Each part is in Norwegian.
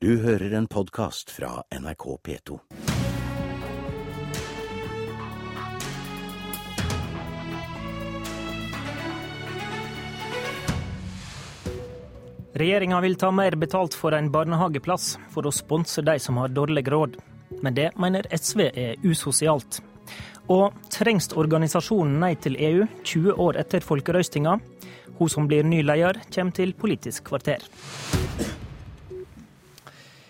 Du hører en podkast fra NRK P2. Regjeringa vil ta mer betalt for en barnehageplass for å sponse de som har dårlig råd. Men det mener SV er usosialt. Og trengs organisasjonen Nei til EU 20 år etter folkerøstinga? Hun som blir ny leder, kommer til Politisk kvarter.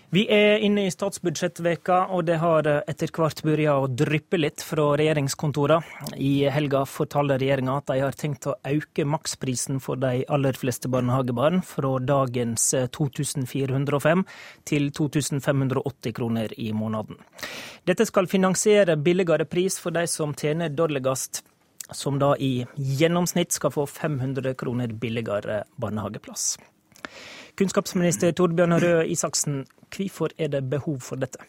Vi er inne i statsbudsjettveka, og det har etter hvert begynt å dryppe litt fra regjeringskontorene. I helga fortalte regjeringa at de har tenkt å øke maksprisen for de aller fleste barnehagebarn fra dagens 2405 til 2580 kroner i måneden. Dette skal finansiere billigere pris for de som tjener dårligst, som da i gjennomsnitt skal få 500 kroner billigere barnehageplass. Kunnskapsminister Torbjørn Røe Isaksen, hvorfor er det behov for dette?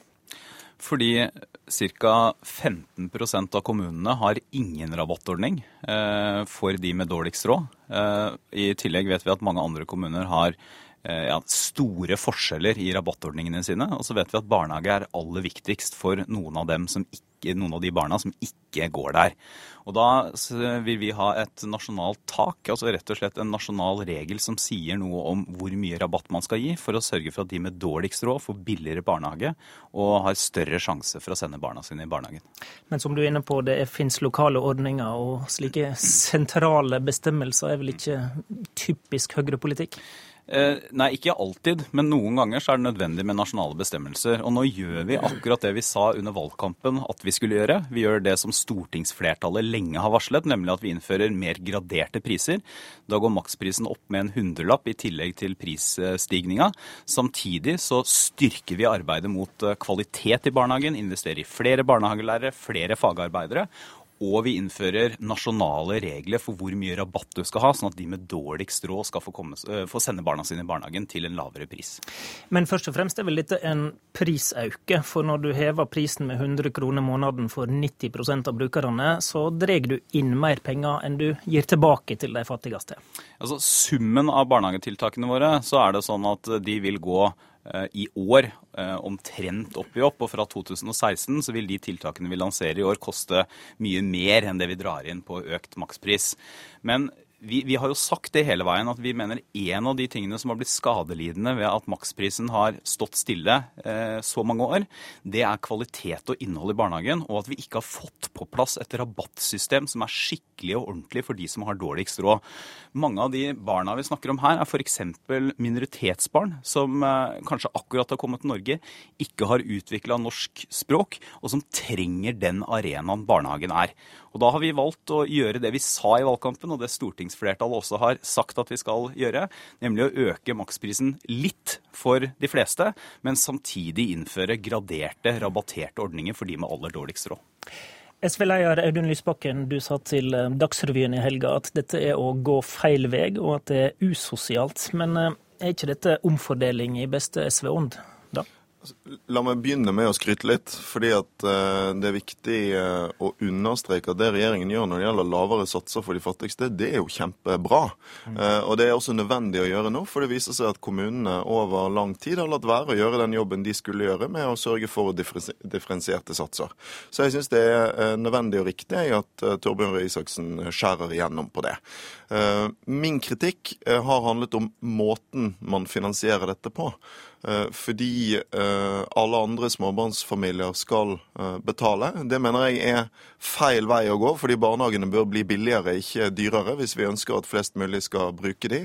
Fordi ca. 15% av kommunene har ingen rabattordning eh, for de med dårligst råd. Eh, I tillegg vet vi at mange andre kommuner har eh, ja, store forskjeller i rabattordningene sine. Og så vet vi at barnehage er aller viktigst for noen av dem som ikke noen av de barna som ikke går der. Og Da vil vi ha et nasjonalt tak, altså rett og slett en nasjonal regel som sier noe om hvor mye rabatt man skal gi, for å sørge for at de med dårligst råd får billigere barnehage og har større sjanse for å sende barna sine i barnehagen. Men som du er inne på, det finnes lokale ordninger, og slike sentrale bestemmelser er vel ikke typisk høyrepolitikk? Eh, nei, ikke alltid, men noen ganger så er det nødvendig med nasjonale bestemmelser. Og nå gjør vi akkurat det vi sa under valgkampen at vi skulle gjøre. Vi gjør det som stortingsflertallet lenge har varslet, nemlig at vi innfører mer graderte priser. Da går maksprisen opp med en hundrelapp i tillegg til prisstigninga. Samtidig så styrker vi arbeidet mot eh, kvalitet i barnehagen, investerer i flere barnehagelærere, flere fagarbeidere. Og vi innfører nasjonale regler for hvor mye rabatt du skal ha, sånn at de med dårligst råd skal få, komme, få, sende barna sine i barnehagen til en lavere pris. Men først og fremst er vel dette en prisauke. For når du hever prisen med 100 kroner måneden for 90% av brukerne, så drar du inn mer penger enn du gir tilbake til de fattigste. Altså Summen av barnehagetiltakene våre, så er det sånn at de vil gå i år eh, omtrent opp i opp. Og fra 2016 så vil de tiltakene vi lanserer i år koste mye mer enn det vi drar inn på økt makspris. Men vi, vi, har jo sagt det hele veien at vi mener en av de tingene som har blitt skadelidende ved at maksprisen har stått stille eh, så mange år, det er kvalitet og innhold i barnehagen, og at vi ikke har fått på plass et rabattsystem som er skikkelig og ordentlig for de som har dårligst råd. Mange av de barna vi snakker om her, er f.eks. minoritetsbarn som eh, kanskje akkurat har kommet til Norge, ikke har utvikla norsk språk, og som trenger den arenaen barnehagen er. Og Da har vi valgt å gjøre det vi sa i valgkampen, og det stortingsflertallet også har sagt at vi skal gjøre, nemlig å øke maksprisen litt for de fleste, men samtidig innføre graderte, rabatterte ordninger for de med aller dårligst råd. SV-leder Audun Lysbakken, du sa til eh, Dagsrevyen i helga at dette er å gå feil vei, og at det er usosialt. Men eh, er ikke dette omfordeling i beste SV-ånd? La meg begynne med å skryte litt. fordi at uh, Det er viktig uh, å understreke at det regjeringen gjør når det gjelder lavere satser for de fattigste, det er jo kjempebra. Uh, og Det er også nødvendig å gjøre nå, for det viser seg at kommunene over lang tid har latt være å gjøre den jobben de skulle gjøre med å sørge for differensierte satser. Så jeg syns det er nødvendig og riktig at Torbjørn Røe Isaksen skjærer igjennom på det. Min kritikk har handlet om måten man finansierer dette på. Eh, fordi eh, alle andre småbarnsfamilier skal eh, betale. Det mener jeg er feil vei å gå, fordi barnehagene bør bli billigere, ikke dyrere, hvis vi ønsker at flest mulig skal bruke de.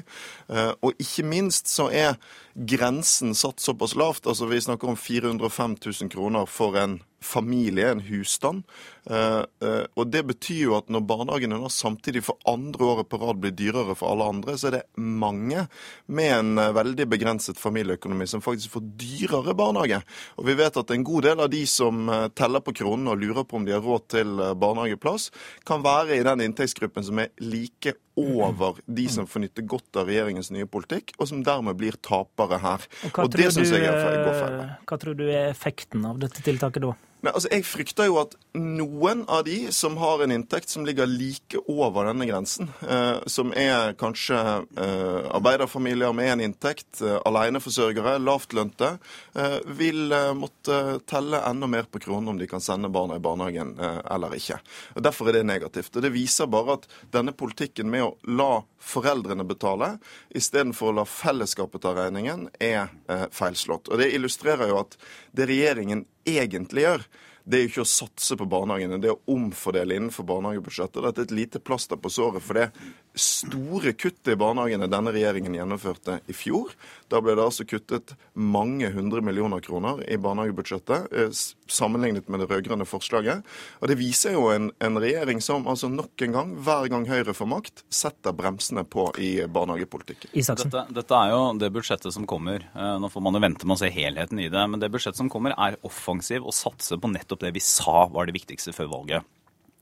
Og ikke minst så er grensen satt såpass lavt. Altså Vi snakker om 405 000 kroner for en familie, en husstand. Eh, eh, og Det betyr jo at når barnehagene nå samtidig for andre året på rad blir dyrere for alle andre, så er det mange med en eh, veldig begrenset familieøkonomi som faktisk får dyrere barnehage. Og vi vet at en god del av de som teller på kronene og lurer på om de har råd til barnehageplass, kan være i den inntektsgruppen som er like over de som får nytte godt av regjeringens nye politikk, og som dermed blir tapere her. Og, og det syns jeg går feil. Hva tror du er effekten av dette tiltaket da? Nei, altså Jeg frykter jo at noen av de som har en inntekt som ligger like over denne grensen, eh, som er kanskje eh, arbeiderfamilier med én inntekt, eh, aleneforsørgere, lavtlønte, eh, vil eh, måtte telle enda mer på kronen om de kan sende barna i barnehagen eh, eller ikke. Og Derfor er det negativt. Og Det viser bare at denne politikken med å la foreldrene betale istedenfor å la fellesskapet ta regningen, er eh, feilslått. Og Det illustrerer jo at det regjeringen egentlig gjør, det er jo ikke å satse på barnehagene, det er å omfordele innenfor barnehagebudsjettet. Dette er et lite plaster på såret for det store kuttet i barnehagene denne regjeringen gjennomførte i fjor. Da ble det altså kuttet mange hundre millioner kroner i barnehagebudsjettet eh, sammenlignet med det rød-grønne forslaget. Og Det viser jo en, en, regjering som altså nok en gang, hver gang Høyre får makt, setter bremsene på i barnehagepolitikken. Dette, dette, er jo det budsjettet som kommer. Eh, nå får man jo vente med å se helheten i det. Men det budsjettet som kommer, er offensiv og satser på nettopp det vi sa var det viktigste før valget.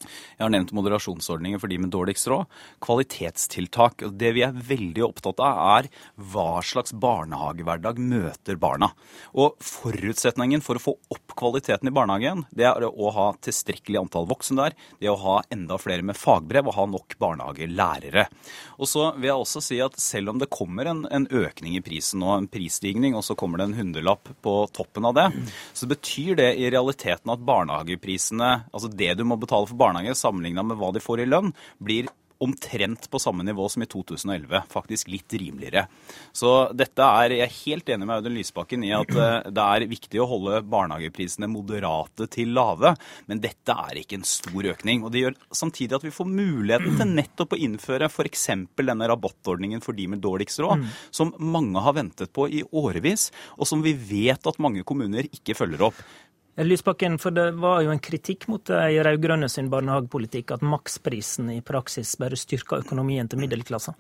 Jeg har nevnt moderasjonsordninger for de med dårligst råd. Kvalitetstiltak. Det vi er veldig opptatt av, er hva slags barnehagehverdag møter barna. Og forutsetningen for å få opp kvaliteten i barnehagen, det er å ha tilstrekkelig antall voksne der. Det er å ha enda flere med fagbrev og ha nok barnehagelærere. Og så vil jeg også si at selv om det kommer en, en økning i prisen og en prisstigning, og så kommer det en hundrelapp på toppen av det, så betyr det i realiteten at barnehageprisene, altså det du må betale for barnehage, barnehage sammenligna med hva de får i lønn, blir omtrent på samme nivå som i 2011. Faktisk litt rimeligere. Så dette er, Jeg er helt enig med Audun Lysbakken i at eh, det er viktig å holde barnehageprisene moderate til lave, men dette er ikke en stor økning. og Det gjør samtidig at vi får muligheten til nettopp å innføre f.eks. denne rabattordningen for de med dårligst råd, som mange har ventet på i årevis, og som vi vet at mange kommuner ikke følger opp. Lysbakken, for det var jo en kritikk mot de rød-grønne sin barnehagepolitikk at maksprisen i praksis bare styrka økonomien til middelklassen.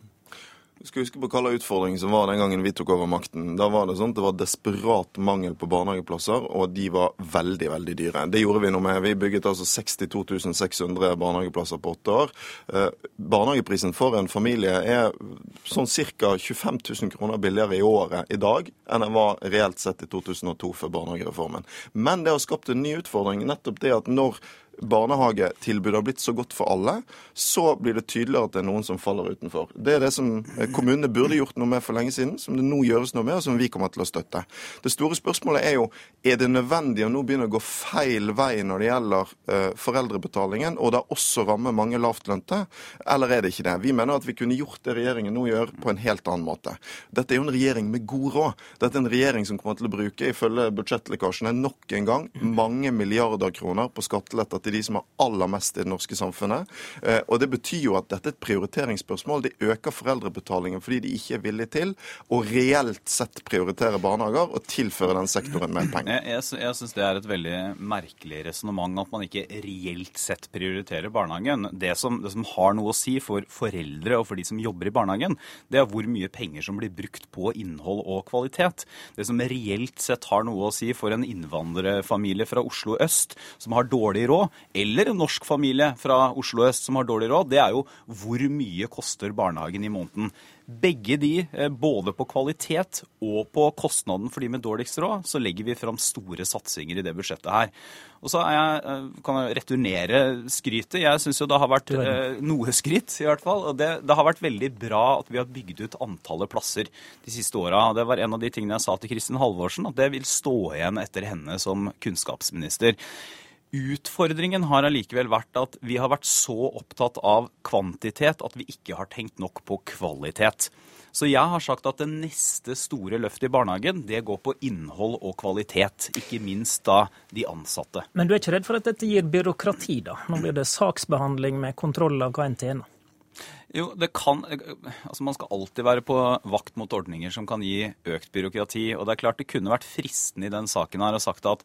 Du skal huske på hva slags utfordring som var den gangen vi tok over makten. Da var det sånn at det var desperat mangel på barnehageplasser, og de var veldig, veldig dyre. Det gjorde vi noe med. Vi bygget altså 62 600 barnehageplasser på åtte år. Eh, barnehageprisen for en familie er sånn ca. 25 000 kroner billigere i året i dag enn den var reelt sett i 2002 før barnehagereformen. Men det har skapt en ny utfordring. Nettopp det at når barnehagetilbudet har blitt så godt for alle, så blir det tydeligere at det er noen som faller utenfor. Det er det som kommunene burde gjort noe med for lenge siden, som det nå gjøres noe med, og som vi kommer til å støtte. Det store spørsmålet er jo er det nødvendig å nå begynne å gå feil vei når det gjelder uh, foreldrebetalingen, og da også ramme mange lavtlønte, eller er det ikke det? Vi mener at vi kunne gjort det regjeringen nå gjør, på en helt annen måte. Dette er jo en regjering med god råd. Dette er en regjering som kommer til å bruke, ifølge budsjettlekkasjene, nok en gang mange milliarder kroner på skatteletter til de som har aller mest i det norske samfunnet. Eh, og Det betyr jo at dette er et prioriteringsspørsmål. De øker foreldrebetalingen fordi de ikke er villige til å reelt sett prioritere barnehager og tilføre den sektoren mer penger. Jeg, jeg, jeg syns det er et veldig merkelig resonnement at man ikke reelt sett prioriterer barnehagen. Det som, det som har noe å si for foreldre og for de som jobber i barnehagen, det er hvor mye penger som blir brukt på innhold og kvalitet. Det som reelt sett har noe å si for en innvandrerfamilie fra Oslo øst som har dårlig råd, eller en norsk familie fra Oslo øst som har dårlig råd, det er jo hvor mye koster barnehagen i måneden. Begge de, eh, både på kvalitet og på kostnaden for de med dårligst råd, så legger vi fram store satsinger i det budsjettet her. Og så jeg, eh, kan jeg returnere skrytet. Jeg syns jo det har vært eh, noe skryt, i hvert fall. Og det, det, har vært veldig bra at vi har bygd ut antallet plasser de siste åra. Det var en av de tingene jeg sa til Kristin Halvorsen, at det vil stå igjen etter henne som kunnskapsminister. Utfordringen har allikevel vært at vi har vært så opptatt av kvantitet at vi ikke har tenkt nok på kvalitet. Så jeg har sagt at det neste store løftet i barnehagen, det går på innhold og kvalitet. Ikke minst da de ansatte. Men du er ikke redd for at dette gir byråkrati, da? Nå blir det saksbehandling med kontroll av hva en tjener. Jo, det kan Altså, man skal alltid være på vakt mot ordninger som kan gi økt byråkrati. Og det er klart det kunne vært fristende i den saken her å sagt at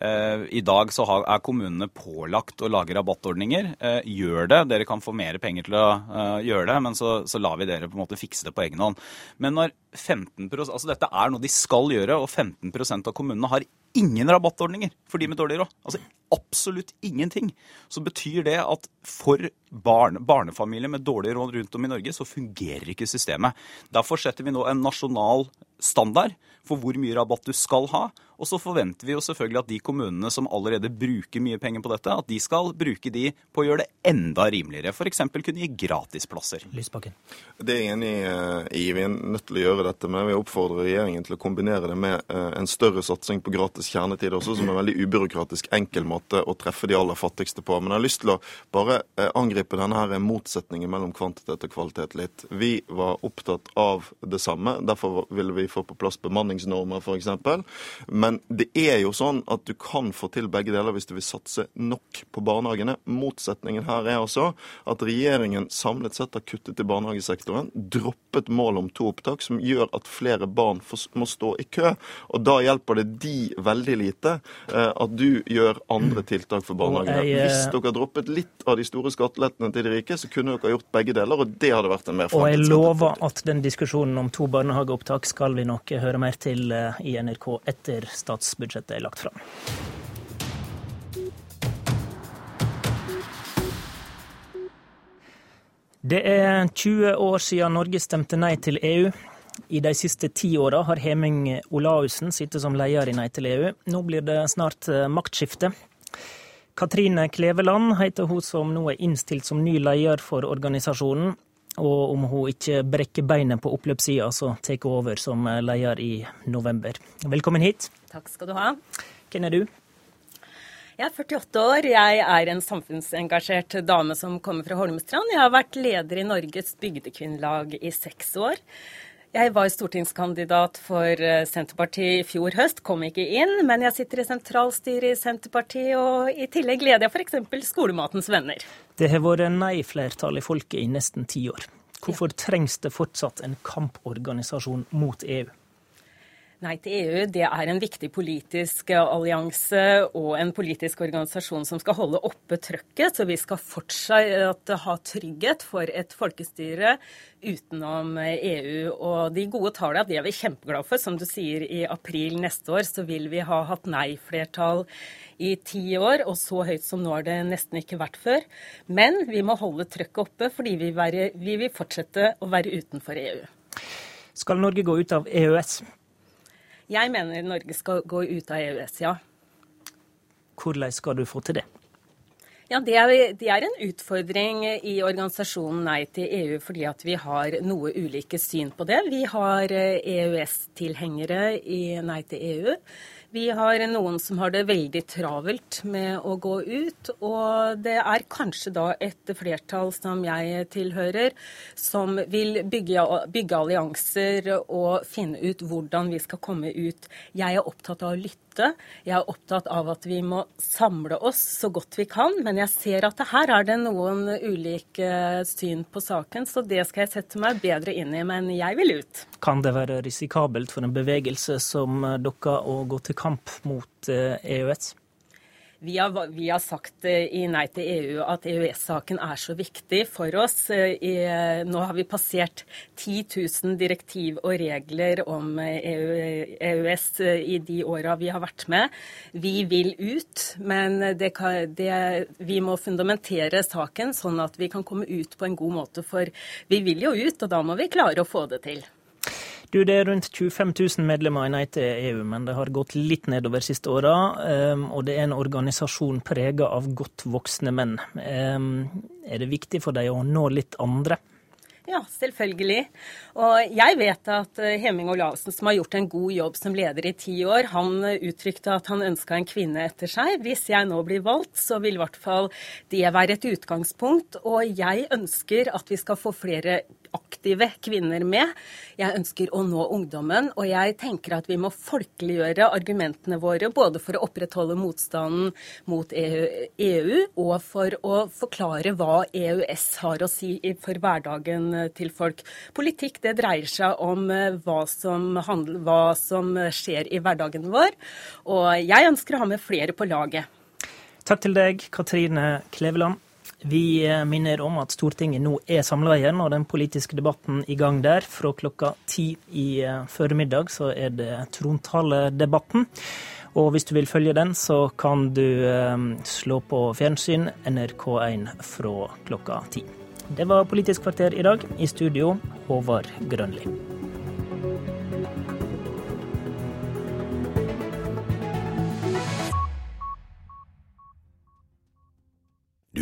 eh, i dag så har, er kommunene pålagt å lage rabattordninger. Eh, gjør det. Dere kan få mer penger til å eh, gjøre det, men så, så, lar vi dere på en måte fikse det på egen hånd. Men når 15% Altså dette er noe de skal gjøre, og 15% av kommunene har ingen rabattordninger for de med dårlig råd. Altså absolutt ingenting. Så betyr det at for barn, barnefamilier med dårlig råd rundt om i Norge, så fungerer ikke systemet. Derfor setter vi nå en nasjonal standard for hvor mye rabatt du skal ha. Og så forventer vi jo selvfølgelig at de kommunene som allerede bruker mye penger på dette, at de skal bruke de på å gjøre det enda rimeligere. F.eks. kunne gi gratisplasser. Lysbakken. Det er jeg enig eh, i. Vi er nødt til å gjøre dette. Men vi oppfordrer regjeringen til å kombinere det med eh, en større satsing på gratis kjernetid også, som er en veldig ubyråkratisk, enkel måte å treffe de aller fattigste på. Men jeg har lyst til å bare eh, angripe denne her motsetningen mellom kvantitet og kvalitet litt. Vi var opptatt av det samme. Derfor ville vi få på plass bemanningsnormer, f.eks. Men det er jo sånn at du kan få til begge deler hvis du vil satse nok på barnehagene. Motsetningen her er altså at regjeringen samlet sett har kuttet i barnehagesektoren, droppet målet om to opptak, som gjør at flere barn må stå i kø. Og da hjelper det de veldig lite eh, at du gjør andre tiltak for barnehagene. Jeg, hvis dere droppet litt av de store skattelettene til de rike, så kunne dere gjort begge deler, og det hadde vært en mer Og jeg lover at den diskusjonen om to barnehageopptak skal vi nok høre mer til eh, i NRK etter statsbudsjettet er lagt fram. Det er 20 år siden Norge stemte nei til EU. I de siste ti åra har Heming Olaussen sittet som leder i Nei til EU. Nå blir det snart eh, maktskifte. Katrine Kleveland heter hun som nå er innstilt som ny leder for organisasjonen. Og om hun ikke brekker beinet på oppløpssida, så tar hun over som leder i november. Velkommen hit. Takk skal du ha. Hvem er du? Jeg er 48 år. Jeg er en samfunnsengasjert dame som kommer fra Holmestrand. Jeg har vært leder i Norges bygdekvinnelag i seks år. Jeg var stortingskandidat for eh, Senterpartiet i fjor høst, kom ikke inn. Men jeg sitter i sentralstyret i Senterpartiet, og i tillegg leder jeg f.eks. Skolematens venner. Det har vært nei-flertall i folket i nesten ti år. Hvorfor trengs det fortsatt en kamporganisasjon mot EU? Nei til EU det er en viktig politisk allianse og en politisk organisasjon som skal holde oppe trøkket, så vi skal fortsatt ha trygghet for et folkestyre utenom EU. Og de gode tallene de er vi kjempeglade for. Som du sier, i april neste år så vil vi ha hatt nei-flertall i ti år, og så høyt som nå har det nesten ikke vært før. Men vi må holde trøkket oppe, fordi vi, være, vi vil fortsette å være utenfor EU. Skal Norge gå ut av EØS? Jeg mener Norge skal gå ut av EØS, ja. Hvordan skal du få til det? Ja, det er, det er, en utfordring i organisasjonen Nei til EU, fordi at vi har noe ulike syn på det. Vi har EØS-tilhengere eh, e i Nei til EU. Vi har noen som har det veldig travelt med å gå ut. Og det er kanskje da et flertall som jeg tilhører, som vil bygge, bygge allianser og finne ut hvordan vi skal komme ut. Jeg er opptatt av å lytte. Jeg er opptatt av at vi må samle oss så godt vi kan. Men jeg ser at her er det noen ulike syn på saken, så det skal jeg sette meg bedre inn i. Men jeg vil ut. Kan det være risikabelt for en bevegelse som dere å gå til kamp mot EØS? Eh, e vi har, vi har, sagt eh, i Nei til EU at EØS-saken er så viktig for oss. I, nå har vi passert 10 000 direktiv og regler om EØS e i de åra vi har vært med. Vi vil ut, men det kan, det, vi må fundamentere saken sånn at vi kan komme ut på en god måte. For vi vil jo ut, og da må vi klare å få det til. Du, Det er rundt 25 000 medlemmer i Nei til EU, men det har gått litt nedover siste åra. Ehm, og det er en organisasjon prega av godt voksne menn. Ehm, er det viktig for deg å nå litt andre? Ja, selvfølgelig. Og jeg vet at eh, Hemming Olavsen, som har gjort en god jobb som leder i ti år, han uttrykte at han ønska en kvinne etter seg. Hvis jeg nå blir valgt, så vil i hvert fall det være et utgangspunkt. Og jeg ønsker at vi skal få flere aktive kvinner med. Jeg ønsker å nå ungdommen, og jeg tenker at vi må folkeliggjøre argumentene våre både for å opprettholde motstanden mot EU, EU og for å forklare hva EØS har å si for hverdagen til folk. Politikk det dreier seg om eh, hva som, handler, hva som skjer i hverdagen vår, og jeg ønsker å ha med flere på laget. Takk til deg, Katrine Kleveland. Vi eh, minner om at Stortinget nå er samla igjen, og den politiske debatten i gang der. Fra klokka ti i eh, formiddag så er det trontaledebatten. Og hvis du vil følge den, så kan du eh, slå på fjernsyn NRK1 fra klokka ti. Det var Politisk kvarter i dag. I studio, Håvard Grønli.